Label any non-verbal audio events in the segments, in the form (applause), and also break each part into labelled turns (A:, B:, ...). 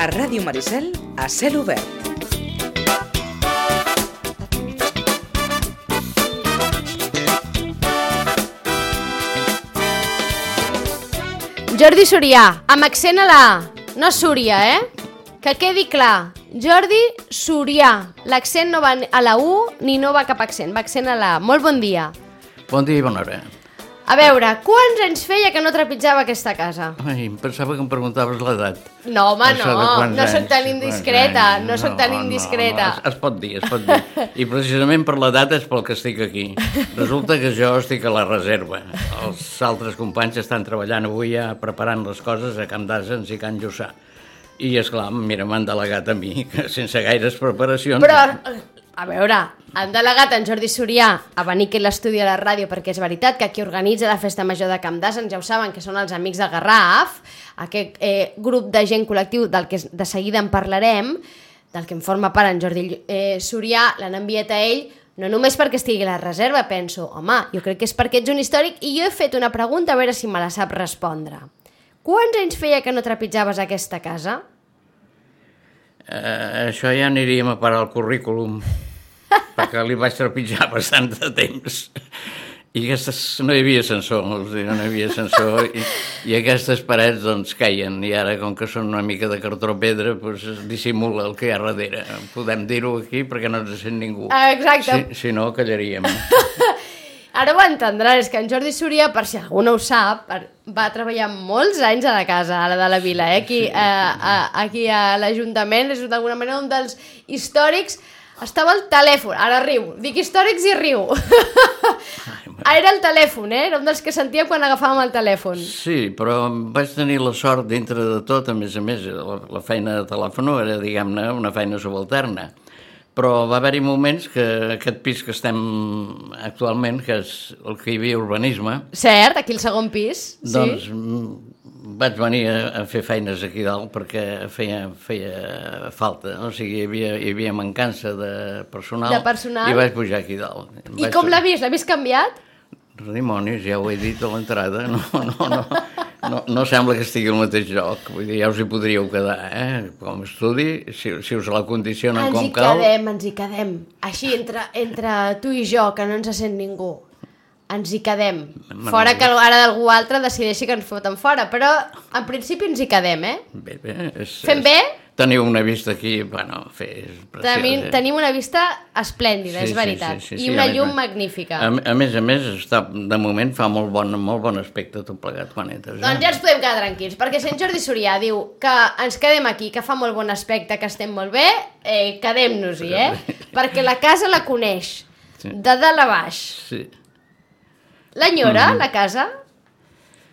A: A Ràdio Maricel, a cel obert.
B: Jordi Surià, amb accent a la A, no Súria, eh? Que quedi clar, Jordi Surià, l'accent no va a la U ni no va cap accent, va accent a la A. Molt bon dia.
C: Bon dia i bona hora.
B: A veure, quants anys feia que no trepitjava aquesta casa?
C: Ai, em pensava que em preguntaves l'edat.
B: No, home,
C: Això
B: no, no sóc tan indiscreta,
C: anys.
B: no sóc tan indiscreta.
C: No, es, es pot dir, es pot dir. I precisament per l'edat és pel que estic aquí. Resulta que jo estic a la reserva. Els altres companys estan treballant avui ja preparant les coses a Camp d'Asens i Can Lluçà. I, és clar, mira, m'han delegat a mi, que sense gaires preparacions...
B: Però, a veure, han delegat en Jordi Surià a venir aquí a l'estudi a la ràdio perquè és veritat que qui organitza la festa major de Camp d'Asen ja ho saben, que són els amics de Garraf, aquest eh, grup de gent col·lectiu del que de seguida en parlarem, del que en forma part en Jordi eh, Surià, l'han enviat a ell, no només perquè estigui a la reserva, penso, home, jo crec que és perquè ets un històric i jo he fet una pregunta a veure si me la sap respondre. Quants anys feia que no trepitjaves aquesta casa?
C: Eh, això ja aniríem a parar al currículum, (laughs) perquè li vaig trepitjar bastant de temps. I aquestes, no hi havia dir, no hi havia ascensor, i, i aquestes parets doncs caien, i ara com que són una mica de cartró pedra, doncs es dissimula el que hi ha darrere. Podem dir-ho aquí perquè no ens sent ningú.
B: Ah, exacte.
C: Si, si no, callaríem. (laughs)
B: Ara ho entendràs, és que en Jordi Súria, per si algú no ho sap, per- va treballar molts anys a la casa, a la de la vila, eh? aquí, a, a, aquí a l'Ajuntament, és d'alguna manera un dels històrics, estava al telèfon, ara riu, dic històrics i riu. (laughs) Ah, Era el telèfon, eh? Era un dels que sentíem quan agafàvem el telèfon.
C: Sí, però vaig tenir la sort, dintre de tot, a més a més, la, la feina de telèfon era, diguem-ne, una feina subalterna. Però va haver-hi moments que aquest pis que estem actualment, que és el que hi havia urbanisme,
B: Cert, aquí el segon pis.
C: doncs
B: sí.
C: vaig venir a, a fer feines aquí dalt perquè feia, feia falta. O sigui, hi havia, hi havia mancança de personal,
B: De personal.
C: i vaig pujar aquí dalt.
B: I
C: Vaig-
B: com l'ha vist? L'ha vist canviat?
C: Dimonis, ja ho he dit a l'entrada, no, no, no, no, no sembla que estigui al mateix lloc, vull dir, ja us hi podríeu quedar, eh? com estudi, si, si us la condicionen
B: Ens
C: com
B: hi
C: cal.
B: quedem, ens hi quedem. Així, entre, entre tu i jo, que no ens sent ningú. Ens hi quedem. Fora que ara d'algú altre decideixi que ens foten fora, però en principi ens hi quedem, eh?
C: Bé, bé, és,
B: Fem
C: és-
B: bé?
C: Teniu una vista aquí, bueno, fer, és preciós,
B: Tenim,
C: eh?
B: tenim una vista esplèndida, és veritat. I una
C: més-
B: llum magnífica.
C: A, a més a més, està, de moment fa molt bon, molt bon aspecte tot plegat quan entres. eh?
B: Doncs ja ens podem quedar tranquils, perquè en Jordi Surià diu que ens quedem aquí, que fa molt bon aspecte, que estem molt bé, eh, quedem-nos-hi, eh? perquè la casa la coneix,
C: Sí.
B: de dalt a baix.
C: Sí.
B: L'enyora,
C: Mhm.
B: la casa?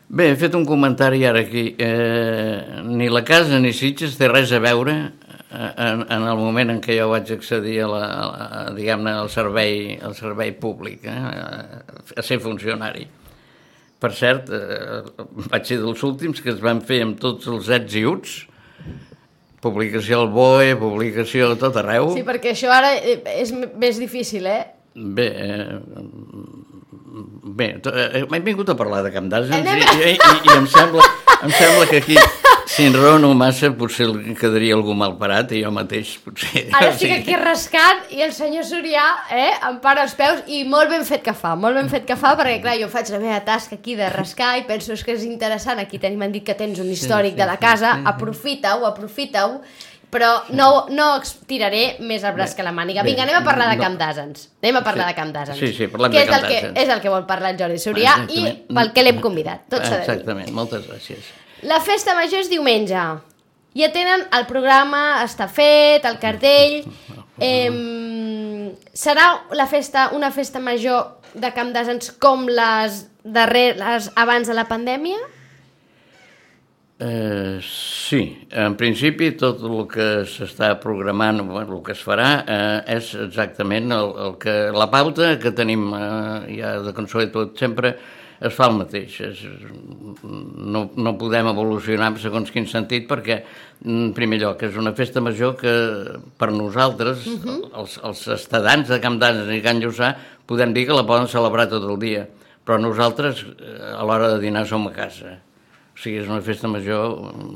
C: Bé, he fet un comentari ara aquí. Eh, ni la casa ni Sitges té res a veure eh, en, en el moment en què jo vaig accedir a la, a, a, diguem-ne, al servei, al servei públic, eh, a, a ser funcionari. Per cert, eh, vaig ser dels últims que es van fer amb tots els ets i uts, publicació al BOE, publicació a tot arreu.
B: Sí, perquè això ara eh, és més difícil, eh?
C: Bé, eh, bé, to- eh, m'he vingut a parlar de Camp d'Asens i,
B: Anem-
C: i, i, i em, sembla, em sembla que aquí, si enraono massa, potser el- quedaria algú mal parat i jo mateix potser...
B: Ara
C: o
B: estic
C: sigui,
B: aquí rascant i el senyor Surià eh, em para els peus i molt ben fet que fa, molt ben fet que fa perquè clar, jo faig la meva tasca aquí de rascar i penso "És que és interessant, aquí tenim m'han dit que tens un històric
C: sí,
B: de la
C: sí,
B: casa,
C: sí.
B: aprofita-ho, aprofita-ho però no, no tiraré més el braç que la màniga.
C: Bé,
B: Vinga, anem a parlar de
C: no.
B: Camp d'Asens. Anem a parlar
C: Sí.
B: de Camp d'Asens.
C: Sí, sí, parlem
B: que
C: de Camp
B: el que,
C: d'Asens.
B: És el que vol parlar el Jordi Surià i pel que l'hem convidat. Tot s'ha de dir.
C: Exactament, moltes gràcies.
B: La festa major és diumenge. Ja tenen el programa, està fet, el cartell... (laughs) Eh, serà la festa, una festa major de Camp d'Asens com les, darrer, les abans de la pandèmia?
C: Eh, sí, en principi tot el que s'està programant, bueno, el que es farà, eh, és exactament el, el que, la pauta que tenim eh, ja de tot, sempre es fa el mateix. És, no, no podem evolucionar en segons quin sentit perquè, en primer lloc, és una festa major que per nosaltres, uh -huh. els, els estadants de Camp d'Anes i Can Lluçà, podem dir que la poden celebrar tot el dia, però nosaltres eh, a l'hora de dinar som a casa. O sigui, és una festa major,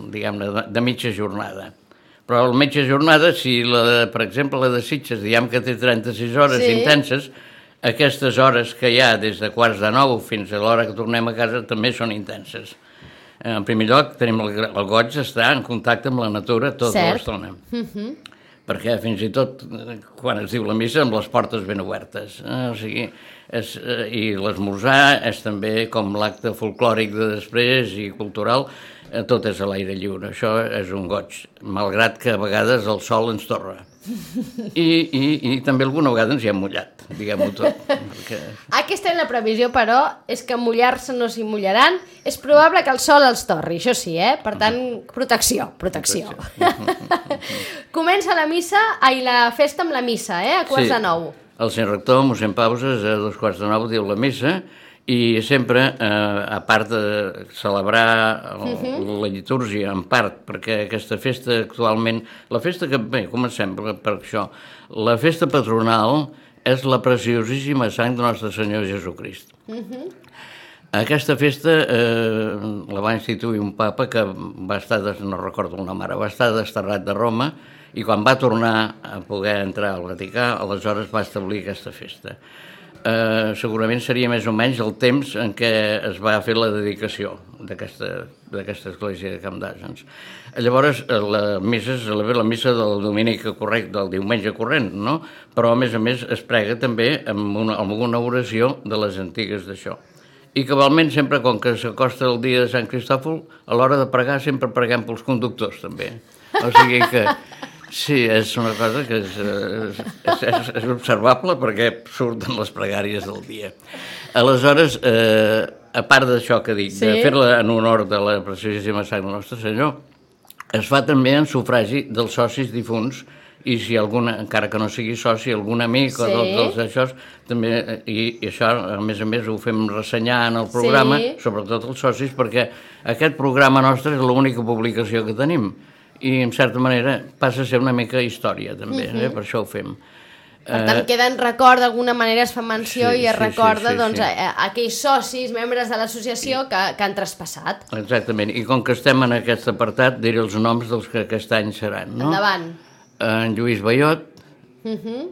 C: diguem-ne, de, de mitja jornada. Però el metge jornada, si, la, de- per exemple, la de Sitges, diguem que té 36 hores
B: Sí.
C: intenses, aquestes hores que hi ha des de quarts de nou fins a l'hora que tornem a casa també són intenses. En primer lloc, tenim el, el goig d'estar en contacte amb la natura tota l'estona. Perquè fins i tot eh, quan es diu la missa amb les portes ben obertes. Eh? O sigui, és, eh, I l'esmorzar és també com l'acte folclòric de després i cultural, eh, tot és a l'aire lliure. Això és un goig, malgrat que a vegades el sol ens torra. I, i, i també alguna vegada ens hi hem mullat, diguem-ho tot. Perquè...
B: Aquesta és la previsió, però, és que mullar-se no s'hi mullaran. És probable que el sol els torri, això sí, eh? Per tant, protecció, protecció. (laughs) Comença la missa, ai, la festa amb la missa, eh? A quarts de nou.
C: El senyor rector, mossèn Pauses, a dos quarts de nou diu la missa i sempre, eh, a part de celebrar el,
B: Mhm.
C: la litúrgia, en part, perquè aquesta festa actualment... La festa que... Bé, comencem per, per això. La festa patronal és la preciosíssima sang de Nostre Senyor Jesucrist. Aquesta festa eh, la va instituir un papa que va estar, des, no recordo el nom ara, va estar desterrat de Roma i quan va tornar a poder entrar al Vaticà, aleshores va establir aquesta festa. Eh, segurament seria més o menys el temps en què es va fer la dedicació d'aquesta església de Camp d'Àgens. Llavors, la missa és la, la missa del dominic correcte, del diumenge corrent, no? Però, a més a més, es prega també amb una, amb una oració de les antigues d'això. I cabalment sempre, com que s'acosta el dia de Sant Cristòfol, a l'hora de pregar sempre preguem pels conductors, també. O sigui que, sí, és una cosa que és, és, és, és observable perquè surten les pregàries del dia. Aleshores, eh, a part d'això que dic, sí. de fer-la en honor de la preciosíssima sang del nostre Senyor, es fa també en sufragi dels socis difunts i si alguna, encara que no sigui soci, algun amic o
B: Sí.
C: dels, dels això, també, eh, i, i això, a més a més, ho fem ressenyar en el programa,
B: Sí.
C: sobretot els socis, perquè aquest programa nostre és l'única publicació que tenim i, en certa manera, passa a ser una mica història, també, eh? per això ho fem.
B: Per tant, queda en record, d'alguna manera es fa menció
C: sí,
B: i es
C: sí, sí,
B: recorda
C: sí,
B: doncs,
C: sí.
B: A, a aquells socis, membres de l'associació que, que han traspassat.
C: Exactament, i com que estem en aquest apartat, diré els noms dels que aquest any seran. No?
B: Endavant.
C: En Lluís Bayot,
B: Mhm.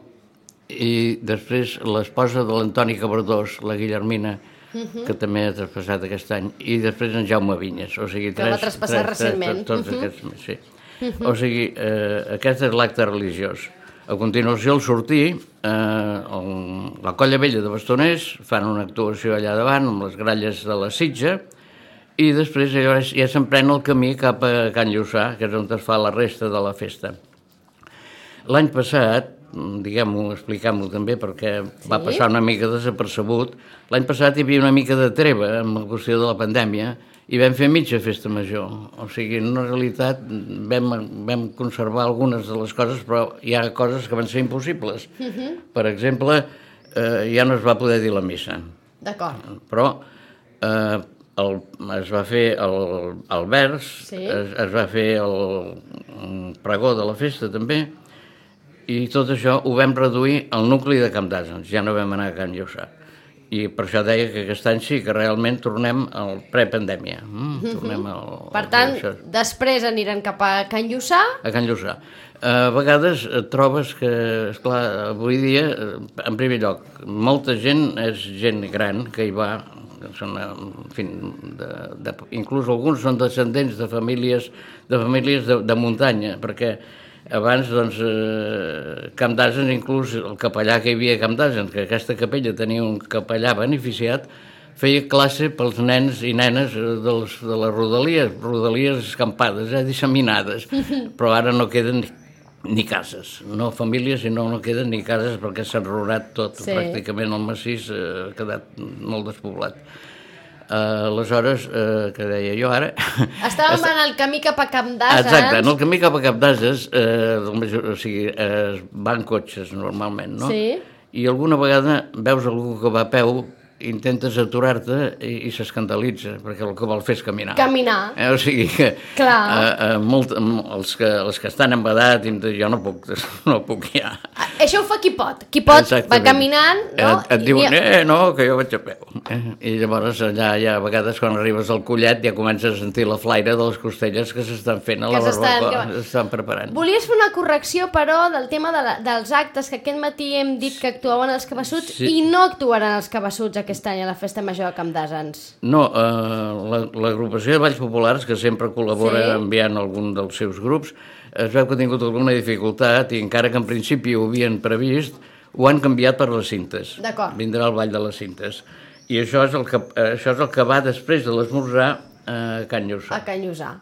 C: i després l'esposa de l'Antoni Cabardós, la Guillermina,
B: Mhm.
C: que també ha traspassat aquest any, i després en Jaume Vinyes. O sigui,
B: Que va traspassar recentment.
C: Tots, tots
B: Mhm.
C: aquests, sí. O sigui, eh, aquest és l'acte religiós. A continuació, al sortir, eh, el, la Colla Vella de Bastoners fan una actuació allà davant, amb les gralles de la Sitja, i després llavors ja s'emprèn el camí cap a Can Lluçà, que és on es fa la resta de la festa. L'any passat, diguem-ho, expliquem-ho també, perquè sí? va passar una mica desapercebut, l'any passat hi havia una mica de treva amb la qüestió de la pandèmia i vam fer mitja festa major. O sigui, en una realitat vam, vam conservar algunes de les coses, però hi ha coses que van ser impossibles. Uh -huh. Per exemple, eh, ja no es va poder dir la missa
B: D'acord.
C: però eh, el, es va fer el, el vers,
B: Sí.
C: es, es va fer el, el pregó de la festa també, i tot això ho vam reduir al nucli de Camp d'Àsens, ja no vam anar a Can Lluçà. I per això deia que aquest any sí que realment tornem al prepandèmia. Mm, tornem al,
B: Per tant,
C: això.
B: després aniran cap a Can Lluçà.
C: a Can Lluçà. A vegades et trobes que, esclar, avui dia, eh, en primer lloc, molta gent és gent gran que hi va, són, eh, en fi, de, de, inclús alguns són descendents de famílies de, famílies de, de muntanya, perquè abans, doncs, eh, Camp d'Asen, inclús el capellà que hi havia a Camp d'Asen, que aquesta capella tenia un capellà beneficiat, feia classe pels nens i nenes eh, dels, de les rodalies, rodalies escampades, eh, disseminades, (laughs) però ara no queden ni, ni cases, no famílies, sinó no queden ni cases perquè s'ha enrorat tot,
B: Sí.
C: sí. pràcticament el massís eh, ha quedat molt despoblat. Uh, aleshores, uh, que deia jo ara... (laughs)
B: Estàvem en el camí cap a Camp d'Àsens.
C: Exacte, en el camí cap a Cap d'Ases, eh, major- o sigui, eh, van cotxes normalment, no?
B: Sí.
C: I alguna vegada veus algú que va a peu intentes aturar-te i, i s'escandalitza, perquè el que vol fer és caminar.
B: Caminar.
C: Eh, o sigui que
B: Clar.
C: eh, eh, molt, els, que, els que estan en edat, jo no puc, (laughs) no puc ja.
B: Això ho fa qui pot. Qui pot va
C: Exactament.
B: caminant, no?
C: Et, et diuen,
B: I-
C: eh, no, que jo vaig a peu. Eh? I llavors allà, ja a vegades quan arribes al collet ja comences a sentir la flaire de les costelles que s'estan fent a la barbacoa,
B: que-
C: s'estan preparant.
B: Volies fer una correcció, però, del tema de la, dels actes, que aquest matí hem dit que actuaven els cabassuts
C: Sí.
B: i no actuaran els cabassuts aquest any a la Festa Major de Camp d'Asens.
C: No, eh, la- l'agrupació de Valls Populars, que sempre col·labora
B: Sí.
C: enviant algun dels seus grups, es veu que ha tingut alguna dificultat i encara que en principi ho havien previst, ho han canviat per les cintes.
B: D'acord.
C: Vindrà el Ball de les Cintes. I això és el que, eh, això és el que va després de l'esmorzar a Can Lluçà.
B: A Can Lluçà.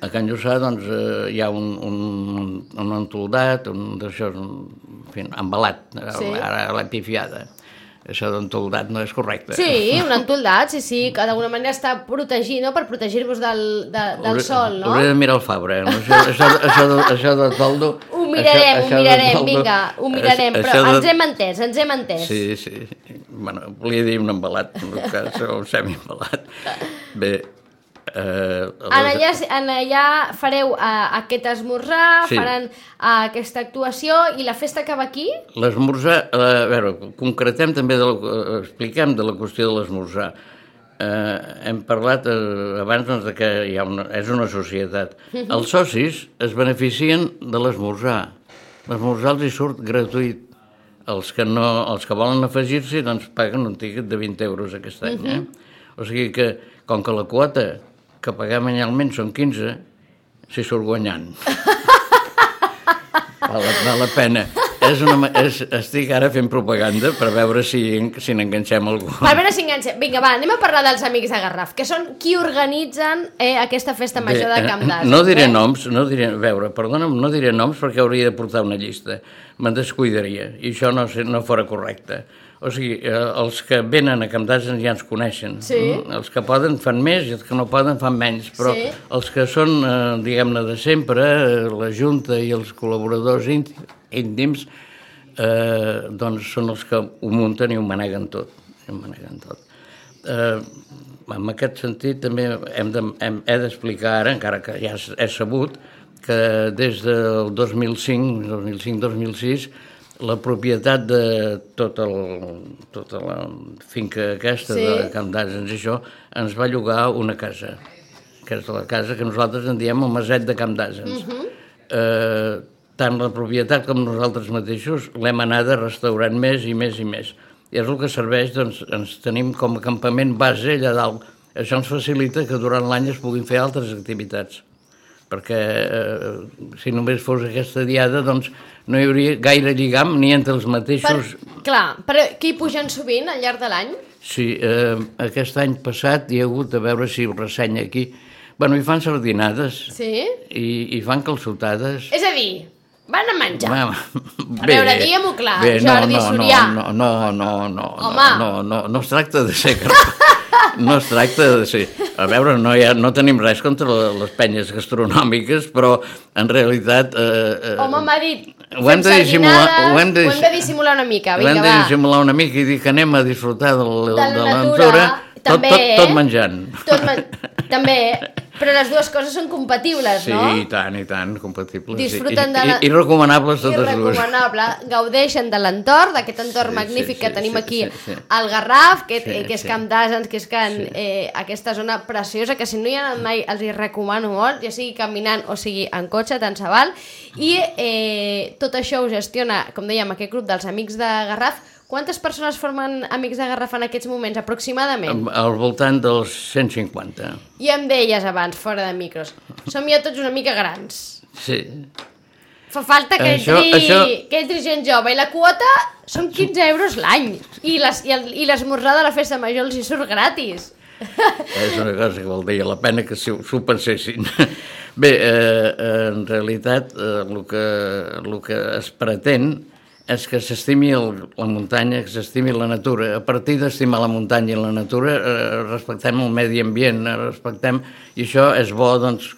C: A Can Lluçà doncs, eh, hi ha un, un, un entoldat, un d'això, en fi, embalat,
B: Sí.
C: ara l'he pifiada. Això d'entoldat no és correcte.
B: Sí, un entoldat, sí, sí, que d'alguna manera està protegit, no?, per protegir-vos del, de, del sol, no?
C: Hauré de mirar el Fabra. eh? Això, això, això, de, això de toldo...
B: Ho mirarem,
C: això,
B: ho mirarem,
C: de toldo-
B: vinga, ho mirarem,
C: això-
B: però
C: això
B: ens hem entès, ens hem entès.
C: Sí, sí. Bueno, volia dir un embalat, en tot cas, o un semi-embalat. Bé, eh,
B: En allà, en allà fareu uh, aquest esmorzar,
C: Sí.
B: faran uh, aquesta actuació i la festa acaba aquí?
C: L'esmorzar, eh, a veure, concretem també, de la, eh, expliquem de la qüestió de l'esmorzar. Eh, hem parlat eh, abans doncs, de que hi ha una, és una societat. Els socis es beneficien de l'esmorzar. L'esmorzar els hi surt gratuït. Els que, no, els que volen afegir-s'hi doncs paguen un tiquet de 20 euros aquest any. Eh? O sigui que, com que la quota que paguem anyalment són 15, s'hi surt guanyant. (laughs) Val, la- val la pena. És una, és, estic ara fent propaganda per veure si, si n'enganxem algú.
B: Per veure si enganxem. Vinga, va, anem a parlar dels Amics de Garraf, que són qui organitzen eh, aquesta festa major de
C: Bé,
B: Camp
C: eh,
B: d'Asens.
C: No diré
B: eh?
C: noms, no diré, a veure, perdona'm, no diré noms perquè hauria de portar una llista. Me'n descuidaria i això no, no fora correcte. O sigui, eh, els que venen a Camp d'Asens ja ens coneixen.
B: Sí.
C: Mm? Els que poden fan més i els que no poden fan menys. Però
B: Sí.
C: els que són, eh, diguem-ne, de sempre, eh, la Junta i els col·laboradors ínti- íntims, eh, doncs són els que ho munten i ho maneguen tot. Ho maneguen tot. Eh, en aquest sentit també hem de, hem, he d'explicar ara, encara que ja és sabut, que des del 2005, 2005-2006, la propietat de tot el, tota la finca aquesta
B: Sí.
C: de Camp d'Asens i això, ens va llogar una casa, que és la casa que nosaltres en diem el Maset de Camp d'Asens. Uh -huh. eh, tant la propietat com nosaltres mateixos l'hem anada restaurant més i més i més. I és el que serveix, doncs, ens tenim com a campament base allà dalt. Això ens facilita que durant l'any es puguin fer altres activitats perquè eh, si només fos aquesta diada doncs no hi hauria gaire lligam ni entre els
B: Per,
C: mateixos
B: clar, però qui hi pugen sovint al llarg de l'any?
C: Sí, eh, aquest any passat hi ha hagut, a veure si ho ressenya aquí, bueno, hi fan sardinades
B: Sí?
C: i, i fan calçotades.
B: És a dir, van a menjar.
C: Va,
B: A veure, diguem-ho clar,
C: bé,
B: Jordi
C: no, no,
B: Sorià.
C: No, no, no, no,
B: Home.
C: no, no, no, no es tracta de ser... (laughs) No es tracta de ser... A veure, no, hi ha, no tenim res contra les penyes gastronòmiques, però en realitat... Eh, eh,
B: Home, m'ha dit,
C: Ho hem de dissimular- ho hem de-
B: ho hem de dissimular una mica,
C: Ho
B: vinga,
C: hem de
B: va.
C: dissimular una mica i dir que anem a disfrutar de,
B: De
C: de la
B: natura,
C: natura, tot, tot, tot
B: eh?
C: menjant.
B: Tot men... També, però les dues coses són compatibles,
C: Sí,
B: no?
C: i tant, i tant, compatibles.
B: Disfruten de la-
C: i, i recomanables
B: I
C: totes dues.
B: recomanable, gaudeixen de l'entorn, d'aquest entorn
C: Sí,
B: magnífic
C: sí,
B: que
C: sí,
B: tenim
C: sí,
B: aquí
C: sí, sí.
B: al Garraf, que,
C: Sí,
B: eh, que és
C: sí.
B: Camp d'Asens, que és can,
C: Sí.
B: eh, aquesta zona preciosa, que si no hi ha anat mai els hi recomano molt, ja sigui caminant o sigui en cotxe, tant se val. I eh, tot això ho gestiona, com dèiem, aquest grup dels Amics de Garraf. Quantes persones formen Amics de Garraf en aquests moments, aproximadament?
C: Al voltant dels 150.
B: I em deies abans, fora de micros, som ja tots una mica grans.
C: Sí.
B: Fa falta que,
C: Això-
B: entri,
C: això-
B: que entri gent jove. I la quota són 15 euros l'any. I l'esmorzar de la festa major els hi surt gratis. (laughs)
C: És una cosa que valdria la pena que s'ho pensessin. (laughs) Bé, eh, en realitat eh, el, que, el que es pretén és que s'estimi la muntanya, que s'estimi la natura. A partir d'estimar la muntanya i la natura eh, respectem el medi ambient, eh, respectem... I això és bo, doncs,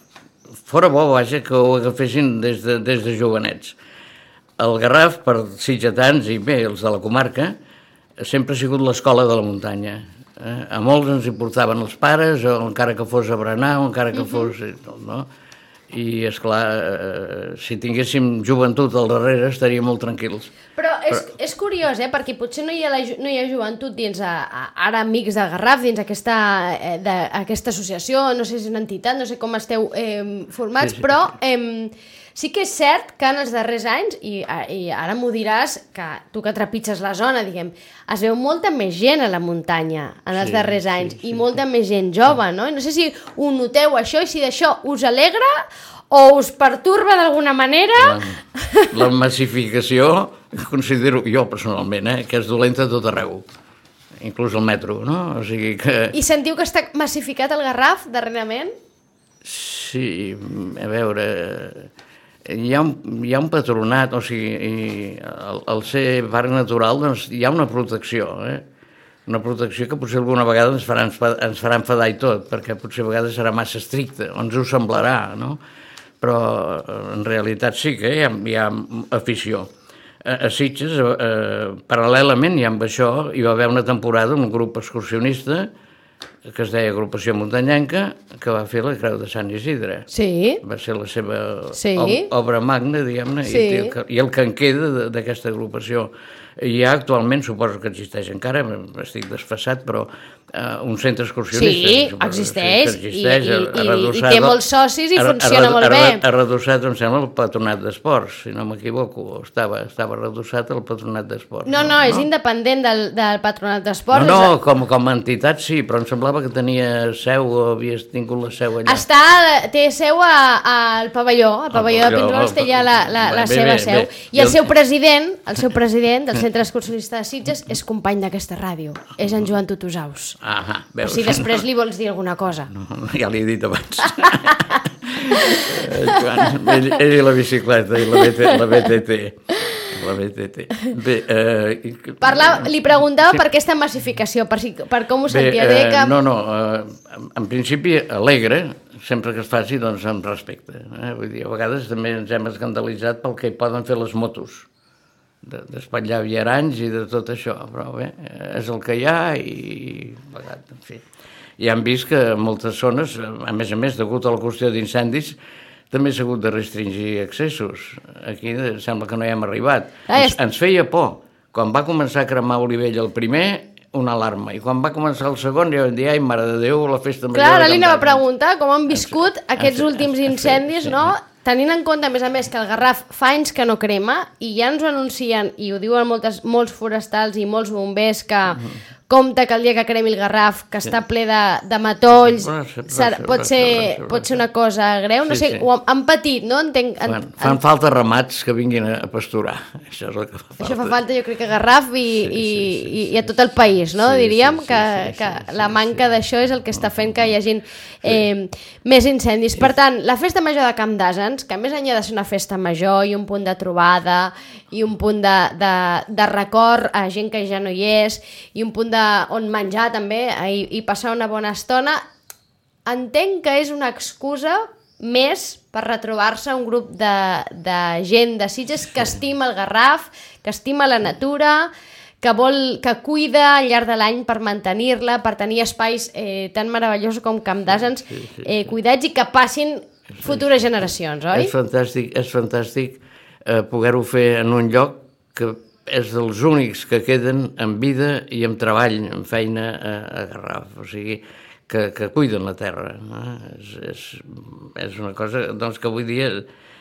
C: fora bo, vaja, que ho agafessin des de, des de jovenets. El Garraf, per sitgetans i bé, els de la comarca, sempre ha sigut l'escola de la muntanya. Eh? A molts ens hi portaven els pares, o encara que fos a berenar, o encara que fos... No? I, és clar, eh, si tinguéssim joventut al darrere estaríem molt tranquils.
B: Però és, és curiós, eh? perquè potser no hi ha, la, no hi ha joventut dins a, a, ara Amics de Garraf, dins aquesta, eh, de, aquesta associació, no sé si és una entitat, no sé com esteu eh, formats,
C: Sí, sí,
B: però eh, sí que és cert que en els darrers anys, i, i ara m'ho diràs, que tu que trepitges la zona, diguem, es veu molta més gent a la muntanya en els
C: Sí,
B: darrers
C: sí,
B: anys,
C: sí,
B: i molta més gent jove, no? I no sé si ho noteu això, i si d'això us alegra o us perturba d'alguna manera...
C: La, la massificació, considero jo personalment, eh, que és dolenta a tot arreu, inclús al metro, no? O sigui que...
B: I sentiu que està massificat el Garraf darrerament?
C: Sí, a veure, hi ha hi ha un patronat, o sigui, al, al ser parc natural doncs, hi ha una protecció, eh? una protecció que potser alguna vegada ens farà, ens farà enfadar i tot, perquè potser a vegades serà massa estricta, o ens ho semblarà, no? Però eh, en realitat sí que hi ha, hi ha afició. A, a Sitges, eh, paral·lelament i amb això, hi va haver una temporada, un grup excursionista, que es deia Agrupació Muntanyenca, que va fer la Creu de Sant Isidre.
B: Sí.
C: Va ser la seva
B: Sí.
C: ob- obra magna, diguem-ne,
B: Sí.
C: i, el que- i el que en queda d'aquesta agrupació. Hi ha actualment, suposo que existeix encara, estic desfassat, però eh, un centre excursionista.
B: Sí,
C: suposo
B: existeix,
C: que
B: i- i- i- i té molts socis i
C: ha
B: funciona
C: redu-
B: molt bé.
C: Ha reduçat, em sembla, el patronat d'esports, si no m'equivoco, estava, estava reduçat el patronat d'esports.
B: No, no, és independent del, del patronat d'esports.
C: No, no, com, com a entitat sí, però em semblava que tenia seu o havies tingut la seu allà.
B: Està, té seu al pavelló, al pavelló de
C: pavelló,
B: Pinrols té ja la, la, la
C: bé,
B: seva
C: bé,
B: seu.
C: bé.
B: I el
C: I el-
B: seu president, el seu president del Centre Excursionista de Sitges és company d'aquesta ràdio, és en Joan Tutusaus.
C: Ah,
B: O
C: veus?
B: si després li vols dir alguna cosa.
C: No, ja l'he dit abans. (laughs) Eh, Joan, ell, ell i la bicicleta i la, BT, la BTT. La BTT. Bé, eh,
B: Parla, li preguntava
C: Sí.
B: per aquesta massificació, per, si, per com ho
C: Bé,
B: sentia. Deia que...
C: no, no, eh, en- principi alegre, sempre que es faci, doncs amb respecte. Eh? Vull dir, a vegades també ens hem escandalitzat pel que poden fer les motos, de- d'espatllar viaranys i de tot això, però bé, eh, és el que hi ha i, a vegades, en fi. I han vist que moltes zones, a més a més, degut a la qüestió d'incendis, també s'ha hagut de restringir accessos. Aquí eh, sembla que no hi hem arribat.
B: Ah,
C: Ens,
B: és-
C: ens feia por. Quan va començar a cremar Olivella el primer, una alarma. I quan va començar el segon, ja vam dir, ai, mare de Déu, la festa major...
B: Clar, ara
C: de
B: li anava a
C: Campdevànol".
B: preguntar com han viscut aquests
C: sí,
B: últims
C: sí,
B: incendis,
C: sí.
B: no? Tenint en compte, a més a més, que el Garraf fa anys que no crema i ja ens ho anuncien, i ho diuen moltes, molts forestals i molts bombers, que compte que el dia que cremi el Garraf, que està ple de, de matolls,
C: ser, pot
B: serà-
C: ser,
B: pot ser,
C: pot
B: ser una cosa greu, no
C: Sí,
B: sé,
C: sí.
B: ho han, patit, no? Entenc, en,
C: Fan, fan falta ramats que vinguin a pasturar. (laughs) Això és el que fa falta.
B: Això fa falta, jo crec que a Garraf i,
C: Sí, sí,
B: i,
C: sí, sí,
B: i, a tot el país, no?
C: Sí,
B: Diríem
C: sí, sí,
B: que,
C: sí,
B: que
C: sí,
B: la
C: sí,
B: manca
C: sí.
B: d'això és el que està fent que hi hagin eh, més incendis. Per tant, la festa major de Camp d'Asens, que a més enllà de ser una festa major i un punt de trobada i un punt de, de, de record a gent que ja no hi és i un punt de, on menjar també eh, i, i passar una bona estona, entenc que és una excusa més per retrobar-se un grup de, de gent de Sitges que estima el Garraf, que estima la natura, que vol que cuida al llarg de l'any per mantenir-la, per tenir espais eh, tan meravellosos com Camp d'Asens eh, cuidats i que passin futures generacions, oi?
C: És fantàstic, és fantàstic eh, poder-ho fer en un lloc que és dels únics que queden en vida i amb treball, en feina a, a Garraf. O sigui, que, que cuiden la terra. No? És, és, és una cosa doncs, que avui dia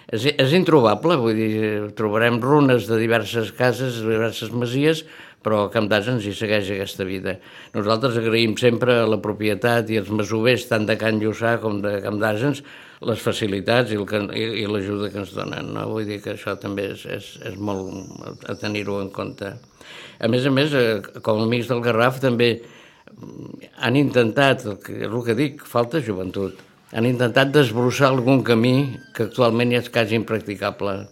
C: és, és introbable, vull dir, trobarem runes de diverses cases, de diverses masies, però a Camp d'Asens hi segueix aquesta vida. Nosaltres agraïm sempre a la propietat i als masovers, tant de Can Lluçà com de Camp d'Asens, les facilitats i l'ajuda que ens donen. No? Vull dir que això també és, és, és molt a tenir-ho en compte. A més a més, eh, com a amics del Garraf, també han intentat, el que, el que dic, falta joventut, han intentat desbrossar algun camí que actualment ja és quasi impracticable.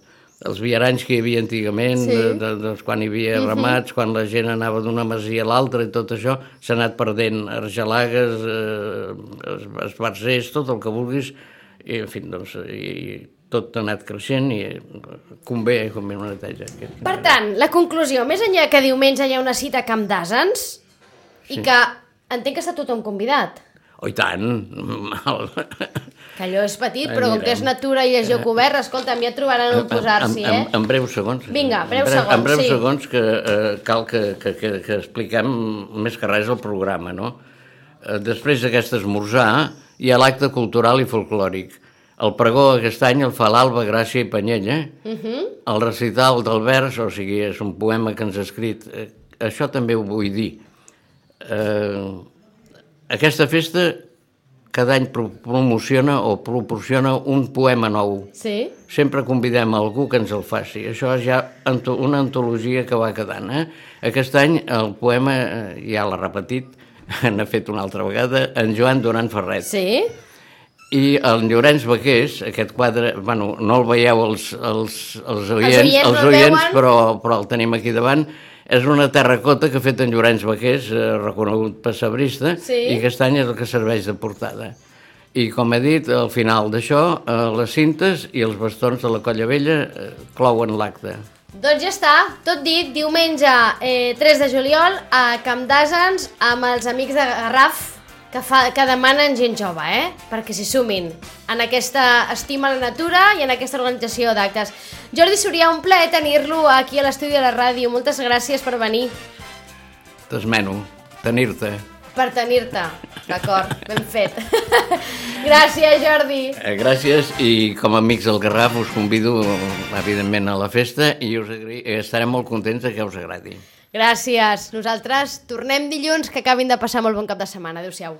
C: Els viaranys que hi havia antigament,
B: Sí.
C: de, de, doncs, quan hi havia ramats, quan la gent anava d'una masia a l'altra i tot això, s'ha anat perdent argelagues, eh, es- esbarzers, tot el que vulguis, i, en fi, doncs, i, i tot ha anat creixent i eh, convé, convé una neteja.
B: Per tant, la conclusió, més enllà que diumenge hi ha una cita a Camp d'Asens i
C: Sí.
B: que entenc que està tothom convidat.
C: Oh, i tant! (laughs)
B: Que allò és petit, però com que és natura i és lloc obert, escolta'm, ja trobaran on posar-s'hi,
C: en, en,
B: eh?
C: en breus segons.
B: Vinga, breus segons,
C: En breus
B: sí.
C: segons que eh, cal que, que, que, que expliquem més que res el programa, no? Eh, després d'aquest esmorzar hi ha l'acte cultural i folclòric. El pregó aquest any el fa l'Alba Gràcia i Panyella. Uh
B: Mhm.
C: -huh. El recital del vers, o sigui, és un poema que ens ha escrit. Eh, això també ho vull dir. Eh, aquesta festa cada any pro- promociona o proporciona un poema nou.
B: Sí?
C: Sempre convidem algú que ens el faci. Això és ja una antologia que va quedant. Eh? Aquest any el poema, eh, ja l'ha repetit, (laughs) n'ha fet una altra vegada, en Joan Duran Ferret.
B: Sí?
C: I el Llorenç Baqués, aquest quadre, bueno, no el veieu els, els, els oients,
B: oients
C: els
B: no el
C: oients però, però el tenim aquí davant. És una terracota que ha fet en Llorenç Baqués, eh, reconegut pessebrista,
B: Sí.
C: i aquest any és el que serveix de portada. I com he dit, al final d'això, eh, les cintes i els bastons de la Colla Vella eh, clouen l'acte.
B: Doncs ja està, tot dit, diumenge eh, 3 de juliol a Camp d'Asens amb els amics de Garraf que, fa, que demanen gent jove, eh? perquè s'hi sumin en aquesta estima a la natura i en aquesta organització d'actes. Jordi Surià, un plaer tenir-lo aquí a l'estudi de la ràdio. Moltes gràcies per venir,
C: T'esmeno, tenir-te.
B: per tenir-te. D'acord, ben fet. (laughs) gràcies, Jordi.
C: Eh, gràcies i com a amics del Garraf us convido evidentment a la festa i us agri... eh, estarem molt contents de que us agradi.
B: Gràcies. Nosaltres tornem dilluns, que acabin de passar molt bon cap de setmana. Adéu-siau.